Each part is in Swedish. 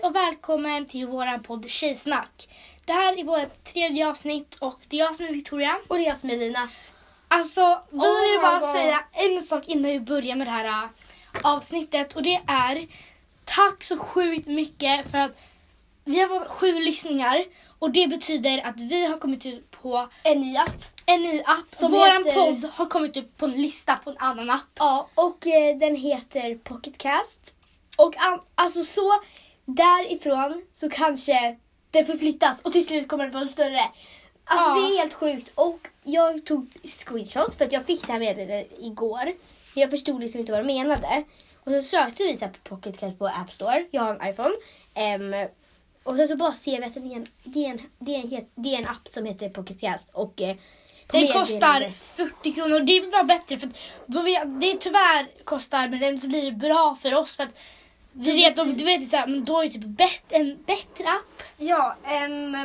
Hej och välkommen till våran podd Tjejsnack. Det här är vårt tredje avsnitt och det är jag som är Victoria. Och det är jag som är Lina. Alltså, vi Oh vill bara säga en sak innan vi börjar med det här äh, avsnittet och det är tack så sjukt mycket för att vi har fått sju lyssningar och det betyder att vi har kommit ut på En ny app. en ny app. Som Våran heter- podd har kommit ut på en lista på en annan app. Ja, och eh, den heter Pocketcast. Och an- alltså så därifrån så kanske den förflyttas och till slut kommer den vara större. Alltså Ja. det är helt sjukt. Och jag tog screenshots för att jag fick det här meddelandet igår. Jag förstod liksom inte vad de menade. Och så sökte vi så här på Pocketcast på App Store. Jag har en iPhone. Ehm, och så, så bara ser vi att det är en, det är en, det är en, det är en app som heter Pocketcast. Och eh, Den kostar 40 kronor. Det är bara bättre för att då vi, det tyvärr kostar men den blir det bra för oss för att vi vet, om, du vet så här, men då är det typ bett, en bättre app. Ja, ehm,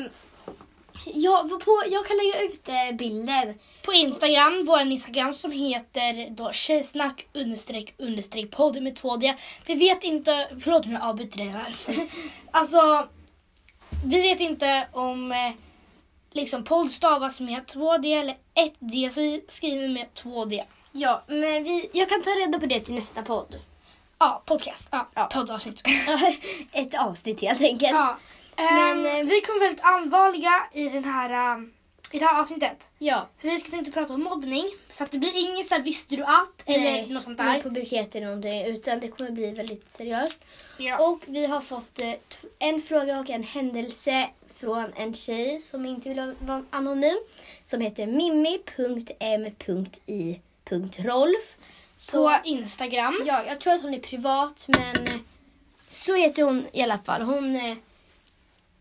ja på, jag kan lägga ut eh, bilder. På Instagram, vår Instagram som heter då tjejsnack understreck understreck podd med 2D. Vi vet inte, förlåt om jag avbryter det här. alltså, vi vet inte om eh, liksom podd stavas med 2D eller 1D så vi skriver med 2D. Ja, men vi, jag kan ta reda på det till nästa podd. Ja, podcast. Ja, Ja. poddavsnitt. Ett avsnitt helt enkelt. Ja. Men, Men eh, vi kommer väldigt allvarliga i, den här, um, i det här avsnittet. Ja. För vi ska tänkte prata om mobbning. Så att det blir inget så här, visste du att? Eller Nej, något sånt där. pubertet eller någonting, utan det kommer bli väldigt seriöst. Ja. Och vi har fått eh, en fråga och en händelse från en tjej som inte vill vara anonym. Som heter mimmi.m.i.rolf. På Instagram. Ja, jag tror att hon är privat men eh, så heter hon i alla fall. Hon, eh,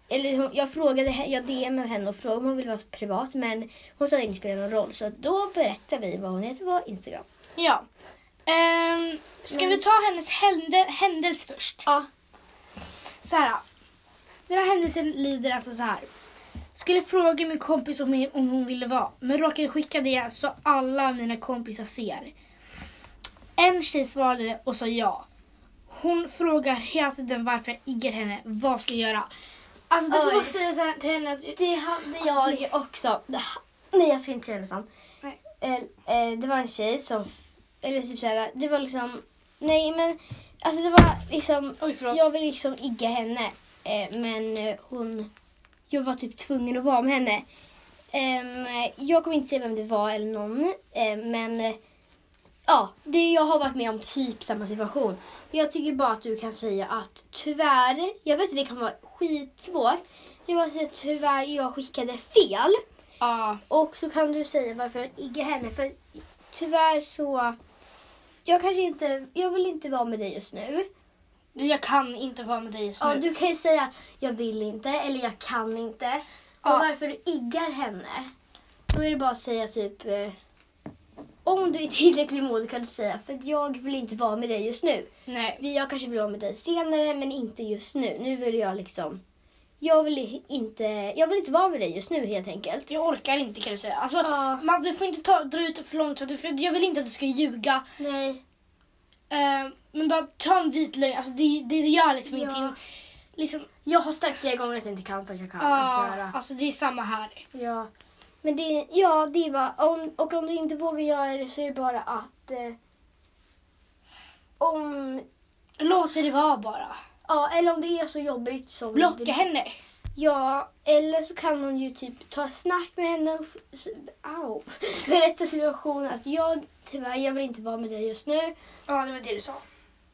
eller hon, jag frågade, jag DMade henne och frågade om hon ville vara privat men hon sa att det inte spelar någon roll. Så då berättar vi vad hon heter på Instagram. Ja. Ehm, ska Men- vi ta hennes hände, händelse först? Ja. Så här. Den här händelsen lyder alltså så här. Skulle fråga min kompis om, om hon ville vara, men råkade skicka det så alla mina kompisar ser. En tjej svarade och sa ja. Hon frågar hela tiden varför jag iggar henne. Vad ska jag göra? Alltså du får Oj. bara säga så här till henne att Det hade Alltså, jag också. Nej, jag ska inte säga det sant. Nej. Eh, eh, Det var en tjej som, eller typ såhär, det var liksom, nej men, alltså det var liksom, Oj förlåt. jag ville liksom igga henne. Eh, men eh, hon, jag var typ tvungen att vara med henne. Ehm, jag kommer inte säga vem det var eller någon, eh, men eh, ja, det, jag har varit med om typ samma situation. Jag tycker bara att du kan säga att tyvärr, jag vet att det kan vara skitsvårt. Det var att tyvärr jag skickade fel. Ja. Och så kan du säga varför jag iggar henne. För tyvärr så, jag kanske inte, jag vill inte vara med dig just nu. Jag kan inte vara med dig just Ja, nu. du kan ju säga jag vill inte eller jag kan inte. Ja. Och varför du iggar henne. Då är det bara att säga typ eh, om du är tillräckligt modig kan du säga för jag vill inte vara med dig just nu. Nej. Jag kanske vill vara med dig senare men inte just nu. Nu vill jag liksom jag vill inte, jag vill inte vara med dig just nu helt enkelt. Jag orkar inte kan du säga. Alltså, Ja. man, du får inte ta, dra ut det för långt. du- För jag vill inte att du ska ljuga. Nej. Eh, men bara ta en vit lögn. Alltså, det, det gör liksom Ja. ingenting. Liksom, Jag har sagt flera gånger att jag inte kan för att jag kan. ja, köra. alltså det är samma här. Ja. Men det, ja, det var, om, och om du inte vågar göra det så är det bara att eh, om, Låt det vara bara. ja, eller om det är så jobbigt som Blocka det, henne. Ja, eller så kan hon ju typ ta snack med henne och au, berätta situationen att jag tyvärr, jag vill inte vara med dig just nu. Ja, det var det du sa.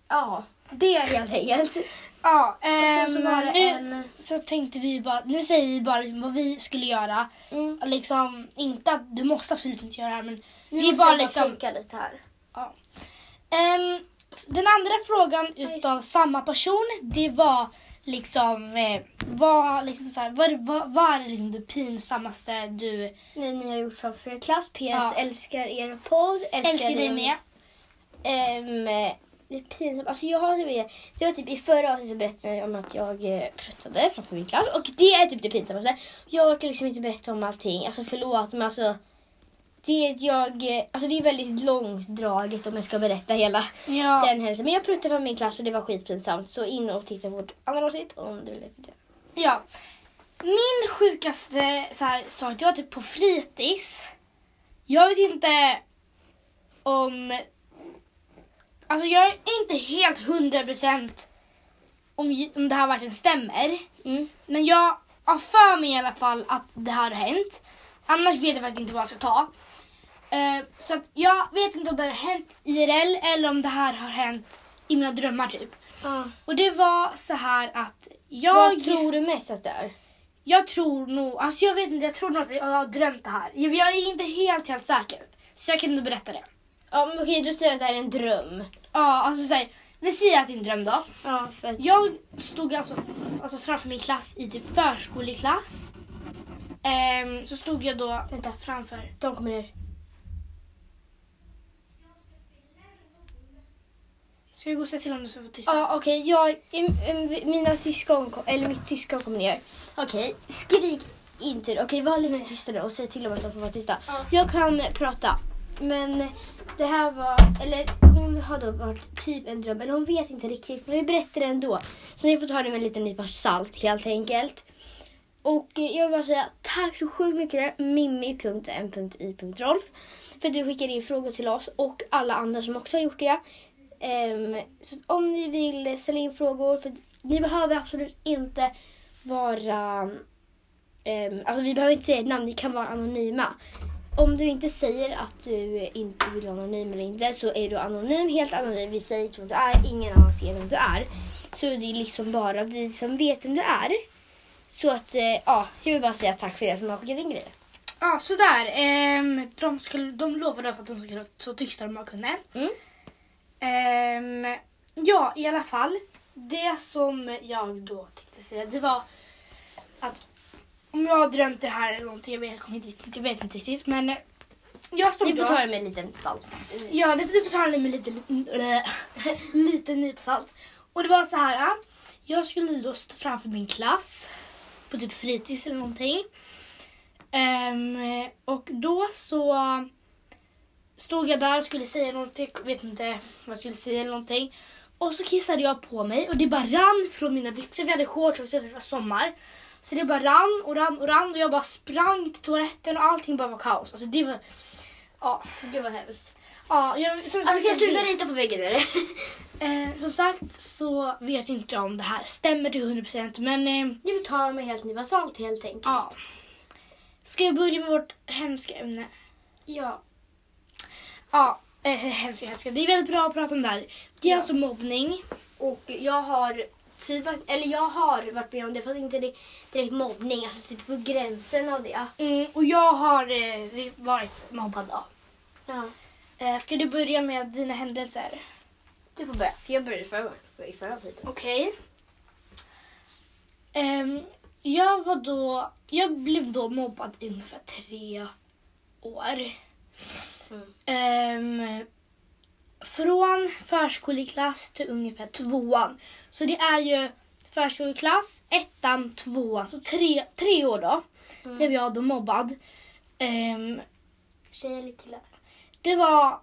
Ja, det är helt enkelt. Ja, Och sen så ehm, var det nu en... så tänkte vi bara, nu säger vi bara vad vi skulle göra. Mm, Liksom, inte att du måste absolut inte göra det här men nu måste bara liksom tänka lite här. Ehm, den andra frågan utav samma person, det var liksom, eh, vad, liksom så här, vad, vad, vad är liksom det pinsammaste du Ni, ni har gjort framför er klass. PS Ja. älskar er podd. älskar dig er- med? Ehm, det är pinsamt. Alltså jag har typ, det var typ i förra avsnittet så berättade jag om att jag eh, pruttade framför min klass. Och det är typ det pinsammaste. Jag orkar liksom inte berätta om allting. Alltså förlåt men alltså. Det jag, eh, alltså det är väldigt långdraget om jag ska berätta hela Ja. den händelsen. Men jag pruttade på min klass och det var skitpinsamt. Så in och titta på vårt andra avsnitt om du vill veta det. ja. Min sjukaste så här, sak, det var typ på fritids. Jag vet inte om... Alltså jag är inte helt hundra procent om, om det här verkligen stämmer. Mm. Men jag har för mig i alla fall att det här har hänt. Annars vet jag faktiskt inte vad jag ska ta. Eh, så att jag vet inte om det har hänt IRL eller om det här har hänt i mina drömmar typ. Och det var så här att jag... Vad tror du mest att det är? Jag tror nog, alltså jag vet inte, jag tror nog att jag har drömt det här. Jag, jag är inte helt, helt säker. Så jag kan inte berätta det. Ja men okej, du säger att det här är en dröm. Ja, alltså så här, vi säger att det är en dröm då. Ja, för. Jag stod alltså, alltså framför min klass i typ förskoleklass. Ehm, så stod jag då vänta, framför. De kommer ner. Ska jag gå och säga till honom så jag får tysta? Ja okej, jag, em- em- mina syskon, kom, eller mitt syskon kommer ner. Okej, skrik inte. Okej, var lite tysta nu och säg till dem att de får vara tysta. Ja. Jag kan prata. Men det här var, eller hon har då varit typ en dröm, Eller hon vet inte riktigt. Men vi berättar det ändå. Så ni får ta det med en liten nypa salt helt enkelt. Och eh, jag vill bara säga tack så sjukt mycket Mimmi.m.i.rolf för att du skickade in frågor till oss och alla andra som också har gjort det. Um, så om ni vill ställa in frågor, för ni behöver absolut inte vara... Um, alltså vi behöver inte säga ett namn, ni kan vara anonyma. Om du inte säger att du inte vill vara anonym eller inte så är du anonym, helt anonym. Vi säger inte vem du är, ingen annan ser vem du är. Så det är liksom bara vi som vet vem du är. Så att, eh, ja, jag vill bara säga tack för er som har skickat in grejer. Ja, sådär. Ehm, de, skulle, de lovade att de skulle vara så tysta de bara kunde. Mm. Ehm, ja, i alla fall. Det som jag då tänkte säga, det var att om jag har drömt det här eller någonting, jag vet, inte, jag vet inte riktigt. Men eh, jag stod Ni får då... ta det med en liten salt. Ja, det får du får ta det med lite, lite, lite nypa salt. Och det var så här. ja, Jag skulle då stå framför min klass på typ fritids eller någonting. Ehm, och då så stod jag där och skulle säga någonting. Jag vet inte vad jag skulle säga eller någonting. Och så kissade jag på mig och det bara rann från mina byxor. Vi hade shorts också för det var sommar. Så det bara rann och rann och rann och jag bara sprang till toaletten och allting bara var kaos. Alltså det var... Ja, Det var hemskt. Ja, jag, som sagt, Alltså kan jag sluta rita på väggen eller? eh, som sagt så vet inte jag om det här stämmer till 100% men eh, Ni får ta med helt nypa salt helt enkelt. ja. Ska jag börja med vårt hemska ämne? Ja. Ja, eh, hemska, hemska. Det är väldigt bra att prata om det här. Det är Ja. alltså mobbning. Och jag har typ, eller jag har varit med om det fast inte direkt mobbning, alltså typ på gränsen av det. Mm, och jag har eh, varit mobbad då. Ja. Eh, ska du börja med dina händelser? Du får börja, för jag började förra gången, i förra avsnittet. Okej. Ehm, jag var då, jag blev då mobbad i ungefär tre år. Mm. Ehm, från förskoleklass till ungefär tvåan. Så det är ju förskoleklass, ettan, tvåan. Så tre, tre år då Mm. blev jag då mobbad. Ehm, Tjej eller killar? det var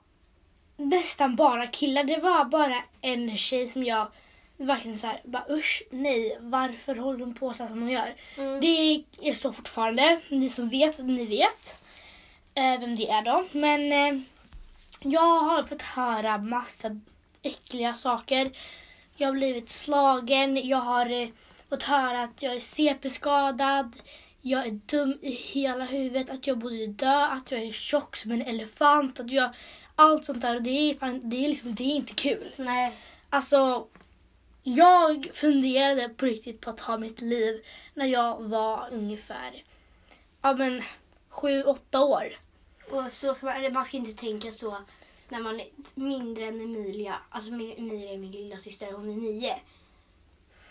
nästan bara killar. Det var bara en tjej som jag verkligen så här, bara usch, nej, varför håller hon på så som hon gör? Mm. Det är så fortfarande. Ni som vet, ni vet eh, vem det är då. Men eh, jag har fått höra massa äckliga saker. Jag har blivit slagen. Jag har eh, fått höra att jag är CP-skadad. Jag är dum i hela huvudet. Att jag borde dö. Att jag är tjock som en elefant. Att jag, allt sånt där. Och det är, fan, det är, liksom, det är inte kul. Nej. Alltså, jag funderade på riktigt på att ta mitt liv när jag var ungefär ja, men, sju, åtta år. Och så ska man, man ska inte tänka så när man är mindre än Emilia. Alltså Emilia är min lilla syster, hon är nio.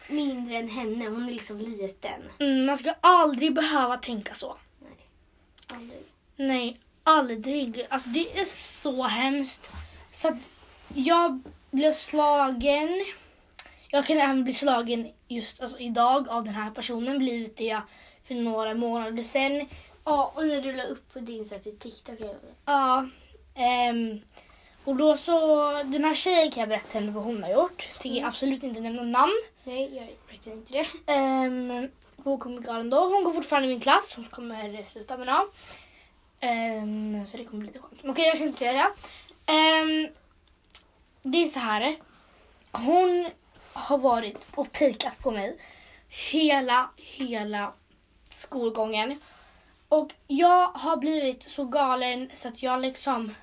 Mindre än henne, hon är liksom liten. Mm, man ska aldrig behöva tänka så. Nej. Aldrig. Nej, aldrig. Alltså, det är så hemskt. Så att jag blev slagen. Jag kan även bli slagen just alltså, idag av den här personen. Blivit det för några månader sedan. Ja, och när du la upp på din så här, typ TikTok. Ja. ehm, och då så, den här tjejen kan jag berätta henne vad hon har gjort. Tänker Mm. absolut inte nämna namn. Nej, jag verkligen inte det. Um, hon kommer bli galen då. Hon går fortfarande i min klass. Hon kommer sluta med A. Ehm, så det kommer bli lite skönt. Okej, jag ska inte säga det. Ehm, det är så här. Hon har varit och pikat på mig hela, hela skolgången. Och jag har blivit så galen så att jag liksom...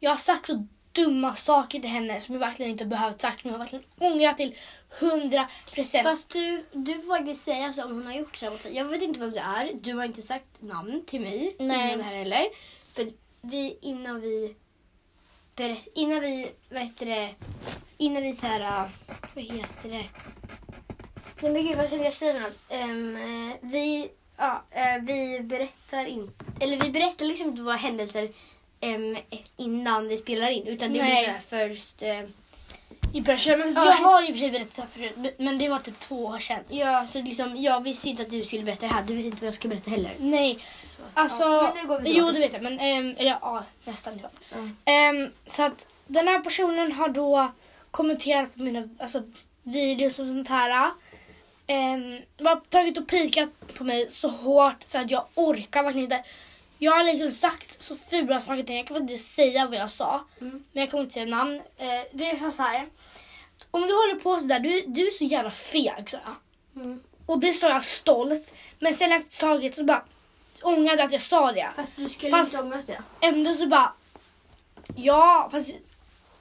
Jag har sagt så dumma saker till henne som jag verkligen inte behövt sagt. Men jag har verkligen ångrat till 100 procent. Fast du, du faktiskt säga så om hon har gjort så mot dig. Jag vet inte vem det är. Du har inte sagt namn till mig. Nej. Ingen här heller. För vi, innan vi... Innan vi, vad heter det? Innan vi så här... äh, Vad heter det? Nej men gud, vad ska jag säga nu? Eh, vi, ja, eh, vi berättar inte... Eller vi berättar liksom inte våra händelser innan vi spelar in. Utan det blir Nej. så här först... eh, I början, men Ja. jag har ju i och för sig berättat förut, men det var typ två år sedan. Ja, så liksom, jag visste inte att du skulle berätta det här. Du vet inte vad jag ska berätta heller. Nej, Så att, alltså... ja, jo, det vet jag, men... Um, eller ja, nästan. Ja. Ja. Ehm, så att den här personen har då kommenterat på mina alltså, videos och sånt här. Um, har tagit och pikat på mig så hårt så att jag orkar verkligen inte. Jag har liksom sagt så fula saker till. Jag kan inte säga vad jag sa. Mm. Men jag kommer inte säga namn. Eh, det är så så här. Om du håller på sådär, du, du är så jävla feg sa jag. Mm. Och det sa jag stolt. Men sen efter taget så bara ångrade att jag sa det. Fast du skulle Fast- inte ångra det. Ändå så bara... Ja, fast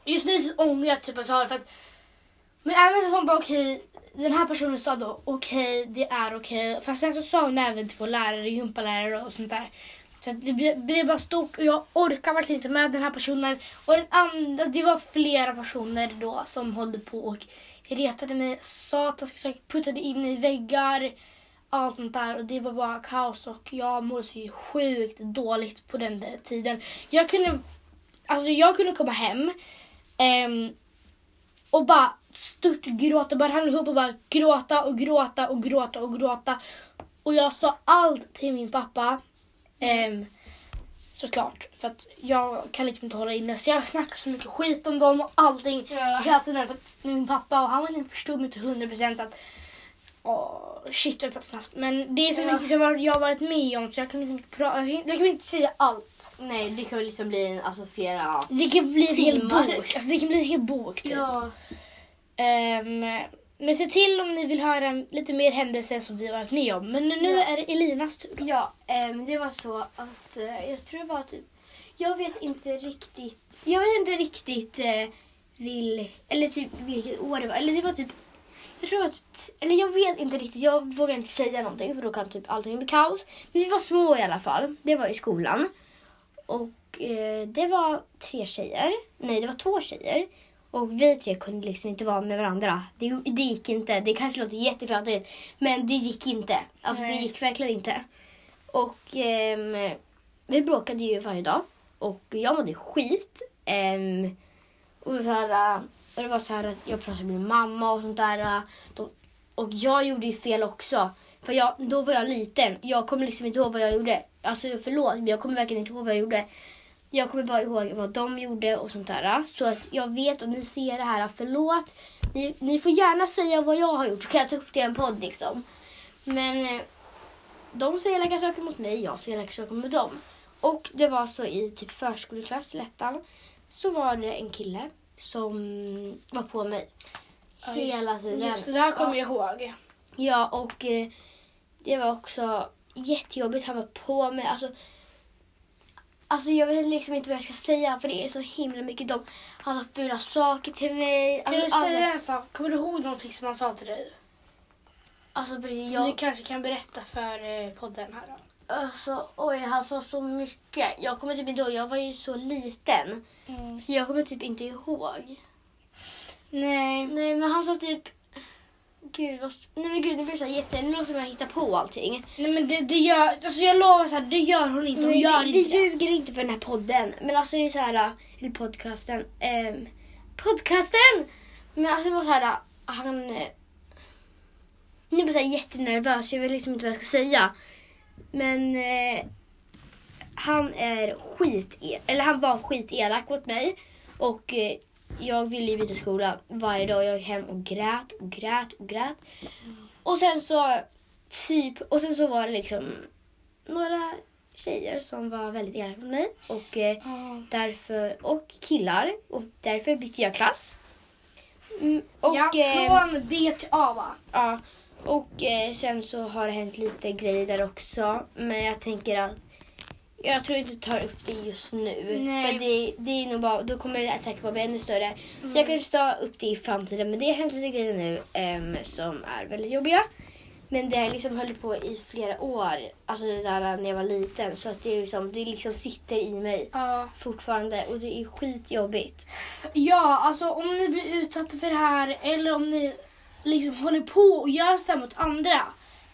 just nu så ångrar jag typ att jag sa det för att... Men även så hon bara okej, den här personen sa då okej, det är okej. Fast sen så sa hon även till vår lärare, gympalärare och sånt där. Så det blev, bara stort och jag orkar verkligen inte med den här personen. Och den andra, det var flera personer då som höll på och retade mig, sataniska saker, puttade in i väggar. Allt sånt där och det var bara kaos och jag mådde så sjukt dåligt på den tiden. Jag kunde, alltså jag kunde komma hem ehm, och bara stört gråta, bara hamna ihop och bara gråta och gråta och gråta och gråta. Och jag sa allt till min pappa. Ehm, såklart, för att jag kan liksom inte hålla inne. Så jag snackar så mycket skit om dem och allting Ja. hela tiden. För att min pappa och han verkligen förstod mig till 100% att Åh, shit jag pratar snabbt. Men det är så Ja. mycket som jag har varit med om så jag kan liksom inte, prata, jag kan, inte säga allt. Nej, det kan liksom bli en, alltså flera... Det kan bli en hel bok. Alltså det kan bli en hel bok. Typ. Ja. Ehm, men se till om ni vill höra lite mer händelser som vi har varit med om. Men nu Ja. är det Elinas tur. Ja, ehm, det var så att eh, jag tror det var typ... Jag vet inte riktigt... Jag vet inte riktigt eh, vill, eller typ vilket år det var. Eller det var typ... Jag tror att... Eller jag vet inte riktigt. Jag vågar inte säga någonting för då kan typ allting bli kaos. Men vi var små i alla fall. Det var i skolan. Och eh, det var tre tjejer. Nej, det var två tjejer. Och vi tre kunde liksom inte vara med varandra. Det, det gick inte. Det kanske låter jättefjantigt. Men det gick inte. Alltså Nej. det gick verkligen inte. Och ehm, vi bråkade ju varje dag. Och jag mådde skit. Ehm, och, här, äh, och det var så här att jag pratade med min mamma och sånt där. och jag gjorde ju fel också. För jag, då var jag liten. Jag kommer liksom inte ihåg vad jag gjorde. Alltså förlåt, men jag kommer verkligen inte ihåg vad jag gjorde. Jag kommer bara ihåg vad de gjorde och sånt där. Så att jag vet om ni ser det här, förlåt. Ni, ni får gärna säga vad jag har gjort så kan jag ta upp det i en podd liksom. Men eh, de säger elaka saker mot mig, jag säger elaka saker mot dem. Och det var så i typ förskoleklass i Lettan så var det en kille som var på mig hela tiden. Just det, här kommer Ja. jag ihåg. Ja, och eh, det var också jättejobbigt. Han var på mig. Alltså, alltså jag vet liksom inte vad jag ska säga för det är så himla mycket. De, han sa fula saker till mig. Kan Alltså, du säga alla- en sak? Kommer du ihåg någonting som han sa till dig? Alltså, Som jag, du kanske kan berätta för eh, podden här då? Alltså, oj, han sa så mycket. Jag kommer typ inte ihåg, jag var ju så liten. Så jag kommer typ inte ihåg. Nej. Nej, men han sa typ... Gud, vad... Nej men gud, nu blir det så jätte... Nu låter som jag hittar på allting. Nej men det, det gör, alltså jag lovar så här, det gör hon inte. Hon Nej, gör vi, vi inte det. ljuger inte för den här podden. Men alltså det är så här, eller podcasten. ehm, podcasten! Men alltså det var så här, han... eh, Nu blir jag jättenervös, jag vet liksom inte vad jag ska säga. Men eh, han är skit eller han var skitelak mot mig. Och eh, jag ville ju byta skola varje dag. Jag gick hem och grät och grät och grät. Och sen så typ, och sen så var det liksom några tjejer som var väldigt elaka mot mig. Och eh, därför, och killar. Och därför bytte jag klass. Mm, och, ja, eh, från B till A va? Ja, och eh, sen så har det hänt lite grejer där också. Men jag tänker att jag tror inte tar upp det just nu. Nej. För det, det är nog bara, då kommer det säkert bara bli ännu större. Så Mm. jag kanske tar upp det i framtiden. Men det har hänt lite grejer nu em, som är väldigt jobbiga. Men det har liksom hållit på i flera år. Alltså det där när jag var liten. Så att det, är liksom, det liksom sitter i mig Ja. fortfarande. Och det är skitjobbigt. Ja, alltså om ni blir utsatta för det här eller om ni liksom håller på och gör så här mot andra.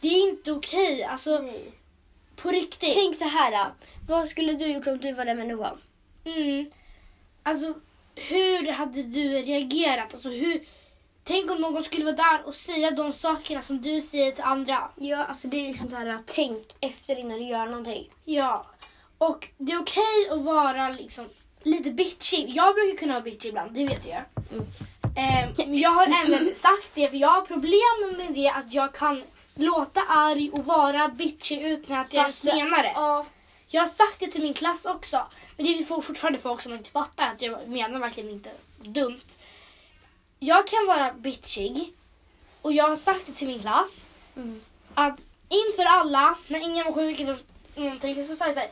Det är inte okej. Alltså på riktigt. Tänk så här. då. Vad skulle du gjort om du var den människan? Mm. Alltså hur hade du reagerat? Alltså hur... Tänk om någon skulle vara där och säga de sakerna som du säger till andra. Ja, alltså det är liksom så här. Tänk efter innan du gör någonting. Ja. Och det är okej att vara liksom lite bitchig. Jag brukar kunna vara bitchig ibland, det vet ju. Mm. Men jag har även sagt det, för jag har problem med det att jag kan låta arg och vara bitchig utan att jag Fast- menar det. Ja. Jag har sagt det till min klass också. Men det är for- fortfarande folk som inte fattar att jag menar verkligen inte dumt. Jag kan vara bitchig och jag har sagt det till min klass Mm. att inför alla, när ingen var sjuk eller någonting, så sa jag så här.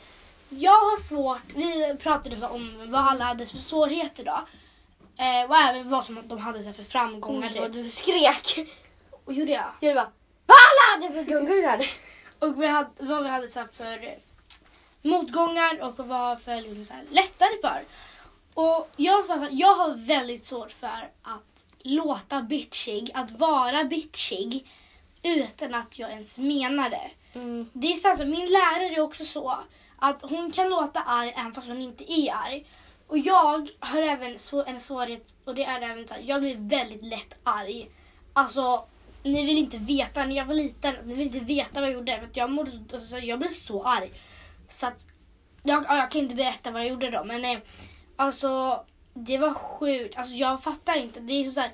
Jag har svårt, vi pratade så om vad alla hade för svårigheter då. Eh, och även vad som de hade så för framgångar. Så typ. du skrek. Och gjorde jag. Jag bara, vad hade för gungar? Och vi hade, vad vi hade så för eh, motgångar och vad för liksom så här lättare för. Och jag sa här, jag har väldigt svårt för att låta bitchig, att vara bitchig utan att jag ens menar det. Mm. Det är så min lärare är också så att hon kan låta arg även fast hon inte är arg. Och jag har även så, en svårighet och det är även så här, jag blir väldigt lätt arg. Alltså, ni vill inte veta, när jag var liten, ni vill inte veta vad jag gjorde. För att jag, mådde, alltså, jag blev så arg. Så att, jag, jag kan inte berätta vad jag gjorde då men eh, alltså det var sjukt. Alltså jag fattar inte. Det är så här,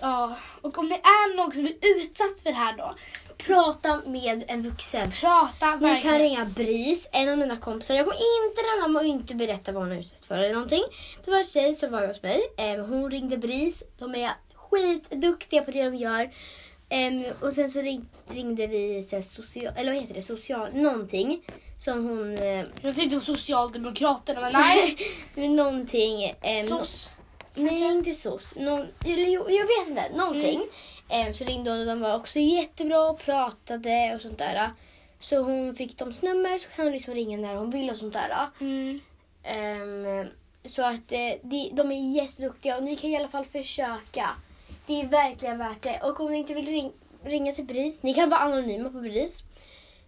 ja. Och om det är någon som blir utsatt för det här då, Prata med en vuxen. prata Man kan verkligen. ringa BRIS, en av mina kompisar. Jag kommer inte nämna och inte berätta vad hon är utsatt för eller någonting. Det var en tjej som var hos mig. Em, Hon ringde BRIS. De är skitduktiga på det de gör. Em, och sen så ring, ringde vi social, eller vad heter det, social, någonting. Som hon... Eh, Jag tänkte på Socialdemokraterna men nej. någonting. em, SOS. Nej, inte SOS. Någon, eller, jag vet inte. Någonting. Em, så ringde hon och de var också jättebra och pratade och sånt där. Så hon fick deras nummer så kan hon liksom ringa när hon vill och sånt där. Mm. Em, så att eh, de, de är jätteduktiga och ni kan i alla fall försöka. Det är verkligen värt det. Och om ni inte vill ring, ringa till BRIS, ni kan vara anonyma på BRIS.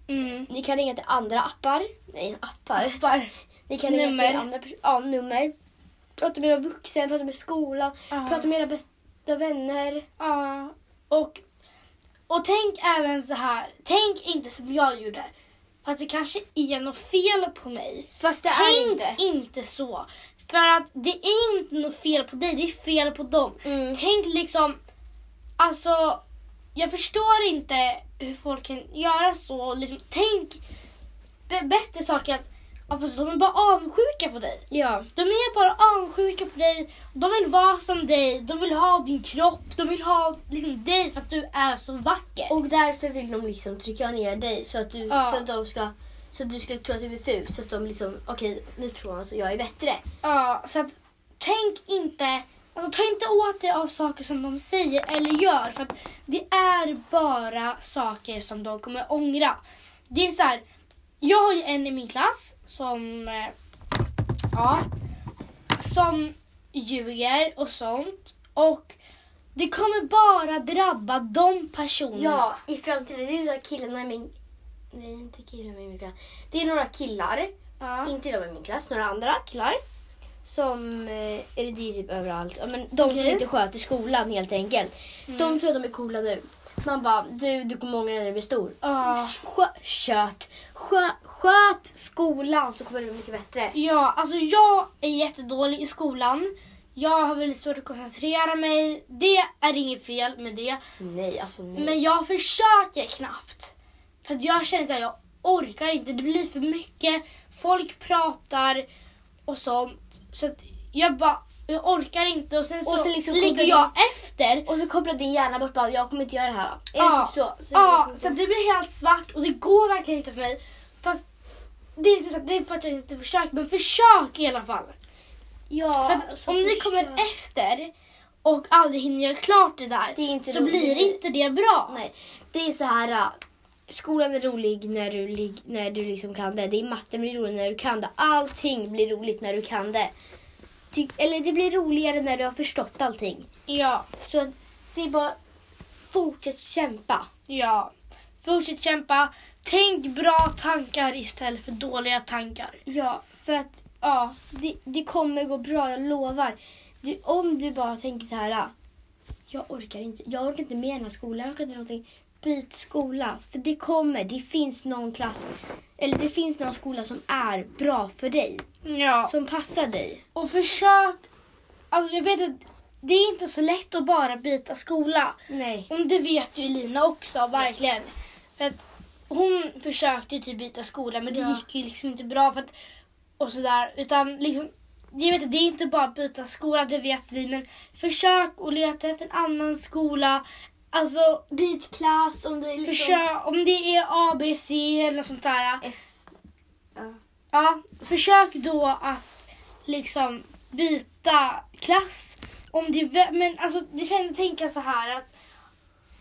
Mm. Ni kan ringa till andra appar. Nej, appar. Bara. Ni kan ringa Nummer. till andra ja, nummer. Prata med era vuxna, prata med skolan, Ja. prata med era bästa vänner. Ja. Och, och tänk även så här. Tänk inte som jag gjorde. Att det kanske är något fel på mig. Fast det är Tänk inte. inte så. För att det är inte något fel på dig, det är fel på dem. Mm. Tänk liksom, alltså, jag förstår inte hur folk kan göra så. Liksom, tänk bättre saker att, ja, fast de är bara avundsjuka på dig. Ja. De är bara avundsjuka på dig. De vill vara som dig. De vill ha din kropp. De vill ha liksom, dig för att du är så vacker. Och därför vill de liksom trycka ner dig så att du, Ja. så att de ska så att du ska tro att du är ful. Så att de liksom, okej nu tror han att jag är bättre. Ja, så att tänk inte, alltså ta inte åt dig av saker som de säger eller gör för att det är bara saker som de kommer ångra. Det är så här, jag har ju en i min klass som, eh, ja, som ljuger och sånt och det kommer bara drabba de personerna. Ja, i framtiden. Det är några killarna i min... Nej, inte killarna i min klass. Det är några killar, Ja. inte de i min klass, några andra killar. Som, eh, eller det är typ överallt, Ja, men de som Okej. inte sköter skolan helt enkelt. De tror att de är coola nu. Man bara, du, du kommer ångra dig när du blir stor. Skö, kört. Skö, sköt skolan så kommer det bli mycket bättre. Ja, alltså jag är jättedålig i skolan. Jag har väldigt svårt att koncentrera mig. Det är inget fel med det. Nej, alltså nej. Men jag försöker knappt. För att jag känner att jag orkar inte. Det blir för mycket. Folk pratar och sånt. Så jag bara, jag orkar inte. Och sen så Och sen liksom ligger jag efter. Och så kopplar din hjärna bort bara, jag kommer inte göra det här. Är Ja, det typ så? så Ja, så det blir helt svart och det går verkligen inte för mig. Fast det är, liksom så att det är för att jag inte försöker. Men försök i alla fall. ja, För att alltså, om ni kommer efter och aldrig hinner göra klart det där Det så roligt. blir inte det bra. Nej, det är så här. äh, Skolan är rolig när du, när du liksom kan det. Det är matten blir rolig när du kan det. Allting blir roligt när du kan det. Ty- eller det blir roligare när du har förstått allting. Ja, Så det är bara fortsätt kämpa. ja. Fortsätt kämpa. Tänk bra tankar istället för dåliga tankar. Ja, för att ja, det, det kommer gå bra, jag lovar. Du, om du bara tänker så här. Jag orkar inte, jag orkar inte med den här skolan, jag orkar inte någonting. Byt skola. För det kommer, det finns någon klass, eller det finns någon skola som är bra för dig. Ja. Som passar dig. Och försök. Alltså jag vet att det är inte så lätt att bara byta skola. Nej. Och det vet ju Lina också, verkligen. För att hon försökte ju typ byta skola men det Ja. gick ju liksom inte bra. För att, och sådär. Utan liksom, jag vet det är inte bara att byta skola, det vet vi. Men försök att leta efter en annan skola. Alltså, Byt klass om det är liksom... försök, om det är A, B, C eller något sånt där. F. Ja. Ja, försök då att liksom byta klass. Om det, men alltså, du kan tänka så här att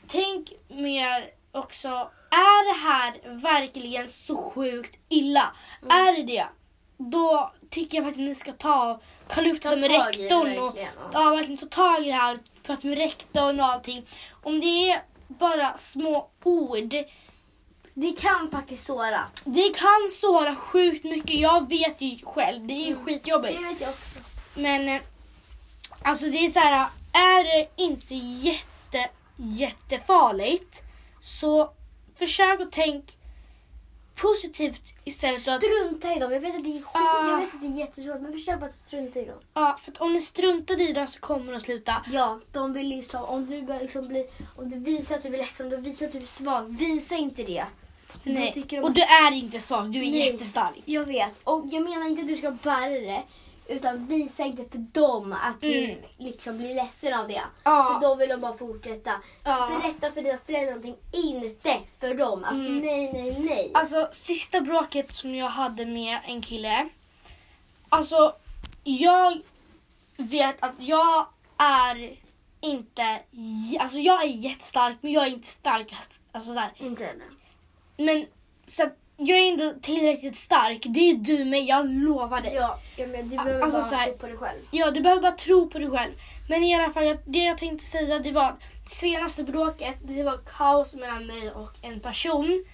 tänk mer också, är det här verkligen så sjukt illa? Mm. Är det det? Då tycker jag faktiskt att ni ska ta och kalla upp Ta det med rektorn. och, ja, verkligen ta tag i det här, prata med rektorn och allting. Om det är bara små ord Det kan faktiskt såra. det kan såra sjukt mycket. Jag vet ju själv. Det är ju Mm. skitjobbigt. Det vet jag också. Men eh, alltså det är så här. Är det inte jätte, jättefarligt så försök att tänka positivt istället. Att, Strunta i dem. Jag vet att det är, skit, Ah. jag vet att det är jättesvårt men försök bara att strunta i dem. ja, för att om ni struntar i det så kommer att sluta. Ja, de vill liksom, om du börjar liksom bli, om du visar att du är ledsen, om du visar att du är svag, visa inte det. För Nej. tycker de Och du är inte svag, du är Nej. jättestark. Jag vet, och jag menar inte att du ska bära det, utan visa inte för dem att du Mm. liksom blir ledsen av det. Ja. För då vill de bara fortsätta. Ja. Berätta för dina föräldrar någonting, inte för dem. Alltså Mm. nej, nej, nej. Alltså sista bråket som jag hade med en kille. Alltså jag vet att jag är inte, alltså jag är jättestark men jag är inte starkast. Alltså så här. inte än. Men så att jag är inte tillräckligt stark. Det är du med, jag lovar dig. Ja, jag menar, du behöver Alltså, bara här- tro på dig själv. Ja, du behöver bara tro på dig själv. Men i alla fall, jag- det jag tänkte säga det var att senaste bråket, det var kaos mellan mig och en person.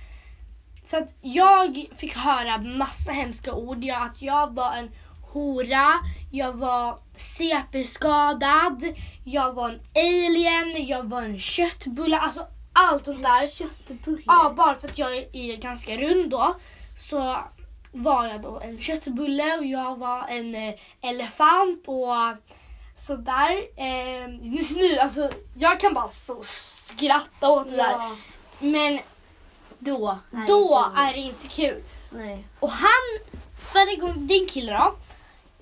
Så att jag fick höra massa hemska ord. Jag, att jag var en hora, jag var CP-skadad, jag var en alien, jag var en köttbulle. Alltså allt sånt där. Köttbullar. Ja, bara för att jag är ganska rund då så var jag då en köttbulle och jag var en eh, elefant och sådär. Eh, just nu, alltså jag kan bara så skratta åt det där. Ja, Men då. är då inte- är det inte kul. Nej. Och han, varje gång, din kille då.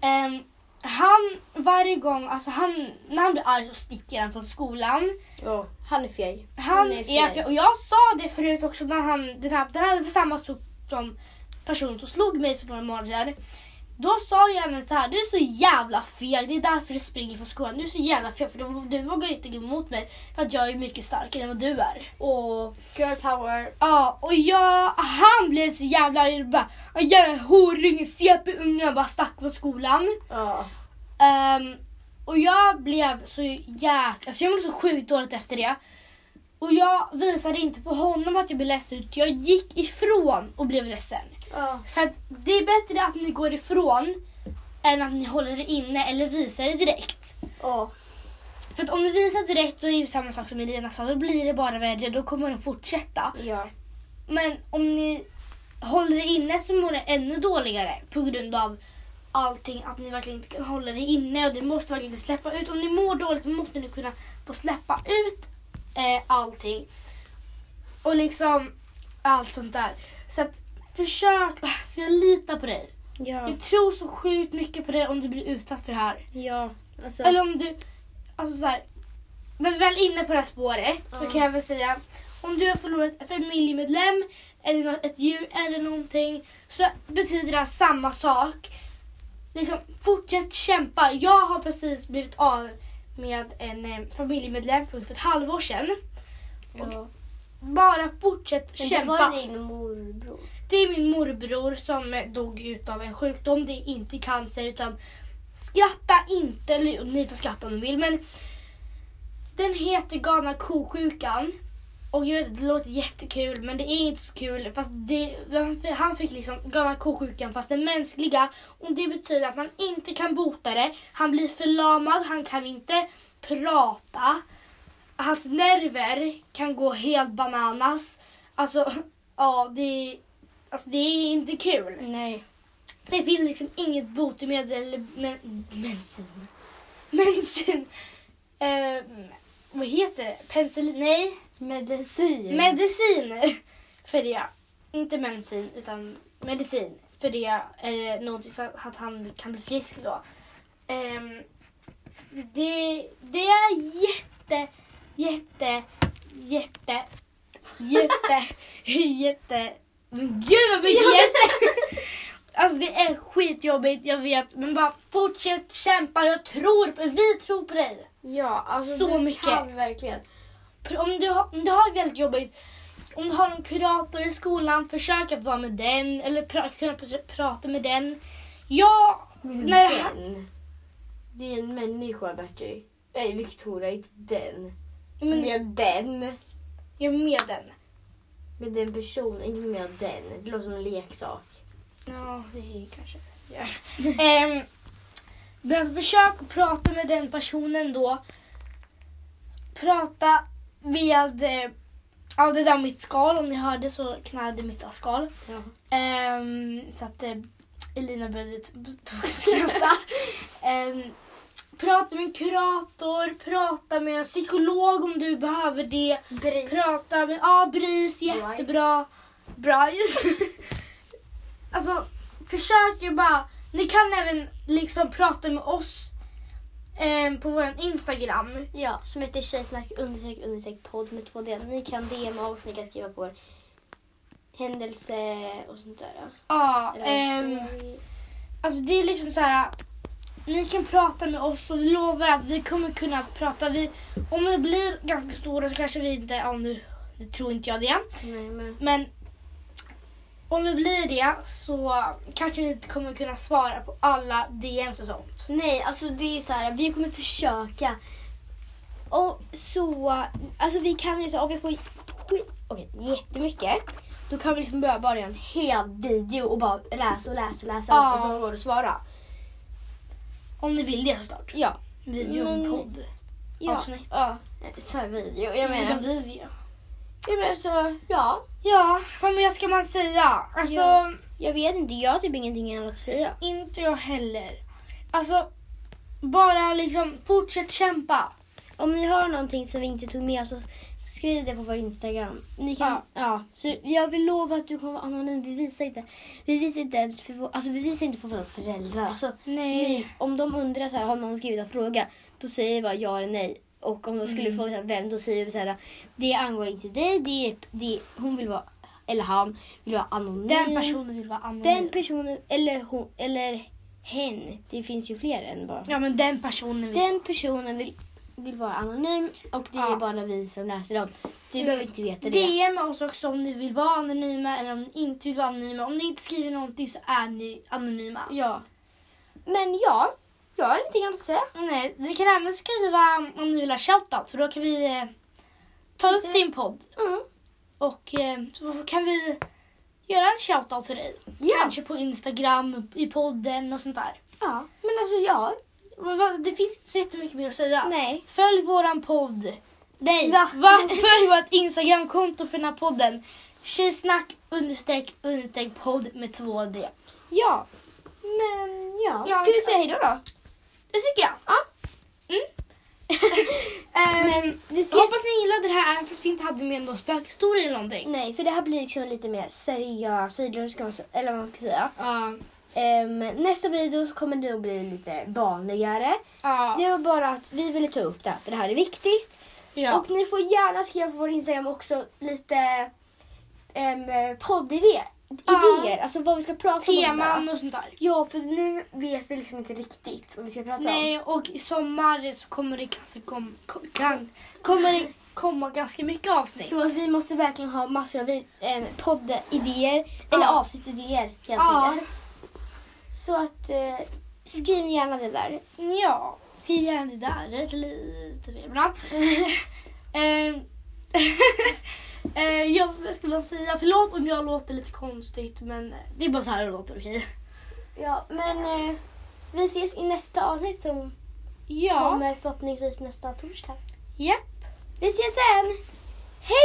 ehm, han, varje gång, alltså han, när han blir arg så sticker han från skolan. Ja, han är feg. Han är för, och jag sa det förut också när han, den här, den här var samma som person som slog mig för några månader sedan. Då sa jag även så här, du är så jävla feg, det är därför du springer från skolan. Du är så jävla feg för du, du vågar inte gå emot mig för att jag är mycket starkare än vad du är. Och girl power. Ja, och jag, han blev så jävla arg. Bara, "En jävla horunge, CP-unge, han bara stack från skolan. Ja. Ehm, och jag blev så jäkla... Alltså jag mådde så sjukt dåligt efter det. Och jag visade inte för honom att jag blev ledsen. utan Jag gick ifrån och blev ledsen. Ja. För att det är bättre att ni går ifrån än att ni håller det inne eller visar det direkt. Ja. För att om ni visar direkt, då är det samma sak som Elina sa, då blir det bara värre. Då kommer den fortsätta. Ja. Men om ni håller det inne så mår det ännu dåligare på grund av allting. Att ni verkligen inte kan hålla det inne och det måste verkligen släppa ut. Om ni mår dåligt så måste ni kunna få släppa ut eh, allting. Och liksom allt sånt där. Så att försök, alltså jag litar på dig. Ja. Jag tror så sjukt mycket på dig om du blir utsatt för det här. Ja. Alltså, Eller om du, alltså så här, när vi väl är inne på det här spåret så Ja. kan jag väl säga om du har förlorat en familjemedlem eller ett djur eller någonting så betyder det här samma sak. Liksom, fortsätt kämpa. Jag har precis blivit av med en eh, familjemedlem för ett halvår sedan. ja. Bara fortsätt Men det kämpa. var din morbror. Det är min morbror som eh, dog utav en sjukdom. Det är inte cancer utan skratta inte, ni får skratta om ni vill men den heter galna kosjukan. Och jag vet det låter jättekul men det är inte så kul. Fast det, han fick liksom galna kosjukan fast den mänskliga. Och det betyder att man inte kan bota det. Han blir förlamad, han kan inte prata. Hans nerver kan gå helt bananas. Alltså, ja det, alltså, det är inte kul. Nej. Det finns liksom inget botemedel eller men, bensin. Bensin. Eh, vad heter det? Penicillin? Nej. Medicin. Medicin för det. Inte medicin utan medicin för det. Eller någonting så att han kan bli frisk då. Så det, det är jätte, jätte, jätte, jätte, jätte. Gud vad mycket jätte! Alltså det är skitjobbigt, jag vet. Men bara fortsätt kämpa. Jag tror på Vi tror på dig. Ja, alltså Så det mycket. kan verkligen. Om du, har, om du har väldigt jobbigt, om du har en kurator i skolan, försök att vara med den eller pra, kunna pr- prata med den. Ja, när det här, den. Det är en människa, Bertie. Nej, Victoria, inte den. men, Med den. är med den. Med den personen, inte med den. Det låter som en leksak. Ja, det är kanske gör. Ehm, men alltså, försök att prata med den personen då. Prata med, eh, ja det där mitt skal, om ni hörde så knarrade mitt skal. Ja. Ehm, så att eh, Elina började t- t- skratta. Ehm, prata med en kurator, prata med en psykolog om du behöver det. Bris. Prata med, ja BRIS, jättebra. Bryce. alltså försök ju bara, ni kan även liksom prata med oss ehm, på vår Instagram. Ja, som heter tjejsnack understreck understreck podd med två delar. Ni kan DMa oss, ni kan skriva på er händelse och sånt där. Ja, ehm, story. Alltså det är liksom så här. Ni kan prata med oss och vi lovar att vi kommer kunna prata. Vi, om vi blir ganska stora så kanske vi inte, ja nu, nu tror inte jag det. Nej, men... Men om vi blir det så kanske vi inte kommer kunna svara på alla DMs och sånt. Nej, alltså det är så här, vi kommer försöka. Och så, alltså vi kan ju så, om vi får skit, okej, jättemycket. Då kan vi liksom börja bara göra en hel video och bara läsa och läsa och läsa Ja. och så får vi svara. Om ni vill det såklart. Ja. Video Men- och podd. Ja. Avsnitt. Ja, så här video. Jag menar, video. jag menar så, ja. Ja, vad mer ska man säga? Alltså, Ja. Jag vet inte, jag har typ ingenting annat att säga. inte jag heller. Alltså, bara liksom fortsätt kämpa. Om ni har någonting som vi inte tog med så skriv det på vår Instagram. Ni kan, Ja. ja. så jag vill lova att du kommer vara anonym. Vi visar inte, vi visar inte ens för, vår, alltså vi visar inte för våra föräldrar. Alltså, ni, om de undrar så här, har någon skrivit en fråga, då säger vi bara ja eller nej. Och om de skulle Mm. fråga vem, då säger vi så här, det angår inte dig, det det, hon vill vara, eller han vill vara anonym. Den personen vill vara anonym. Den personen, eller hon, eller hen. Det finns ju fler än bara. ja, men den personen vill... Den personen vill, vill vara anonym och det Ja. är bara vi som läser dem. Du Mm. behöver inte veta det. DM oss också om ni vill vara anonyma eller om ni inte vill vara anonyma. Om ni inte skriver någonting så är ni anonyma. Ja. Men ja, jag har ingenting annat att säga. Nej, ni kan även skriva om ni vill ha shoutout för då kan vi eh, ta upp Precis. din podd Mm. och eh, så kan vi göra en shoutout för dig. Ja. Kanske på Instagram, i podden och sånt där. Ja, men alltså ja. det finns inte så jättemycket mer att säga. Nej. Följ våran podd. Nej, Va? va? Följ vårt Instagramkonto för den här podden. Tjejsnack understreck understreck podd med 2D. Ja. Men ja, Ja, ska vi säga hejdå då? Det tycker jag. Ja. Mm. Ehm, Men jag ses. hoppas ni gillade det här fast vi inte hade med någon spökhistoria eller någonting. Nej, för det här blir liksom lite mer man säga. Eller vad man ska säga. Ja. Ehm, nästa video så kommer det att bli lite vanligare. Ja. Det var bara att vi ville ta upp det här, för det här är viktigt. ja. Och ni får gärna skriva på vår Instagram också lite um, poddidéer. Idéer, alltså vad vi ska prata om. Teman och sånt där. Ja, för nu vet vi liksom inte riktigt vad vi ska prata om. Nej, och i sommar så kommer det kanske kom, kom, kan, kommer det komma ganska mycket avsnitt. Så vi måste verkligen ha massor av um, poddidéer, eller Ja. avsnittidéer helt Ja. enkelt. Så att eh, skriv gärna det där. Ja, skriv gärna det där. Lite mer ibland. Eh, ja, vad ska man säga? Förlåt om jag låter lite konstigt men det är bara så här det låter, okej? Ja, men eh, vi ses i nästa avsnitt som Ja. kommer förhoppningsvis nästa torsdag. Japp. Vi ses sen! Hej!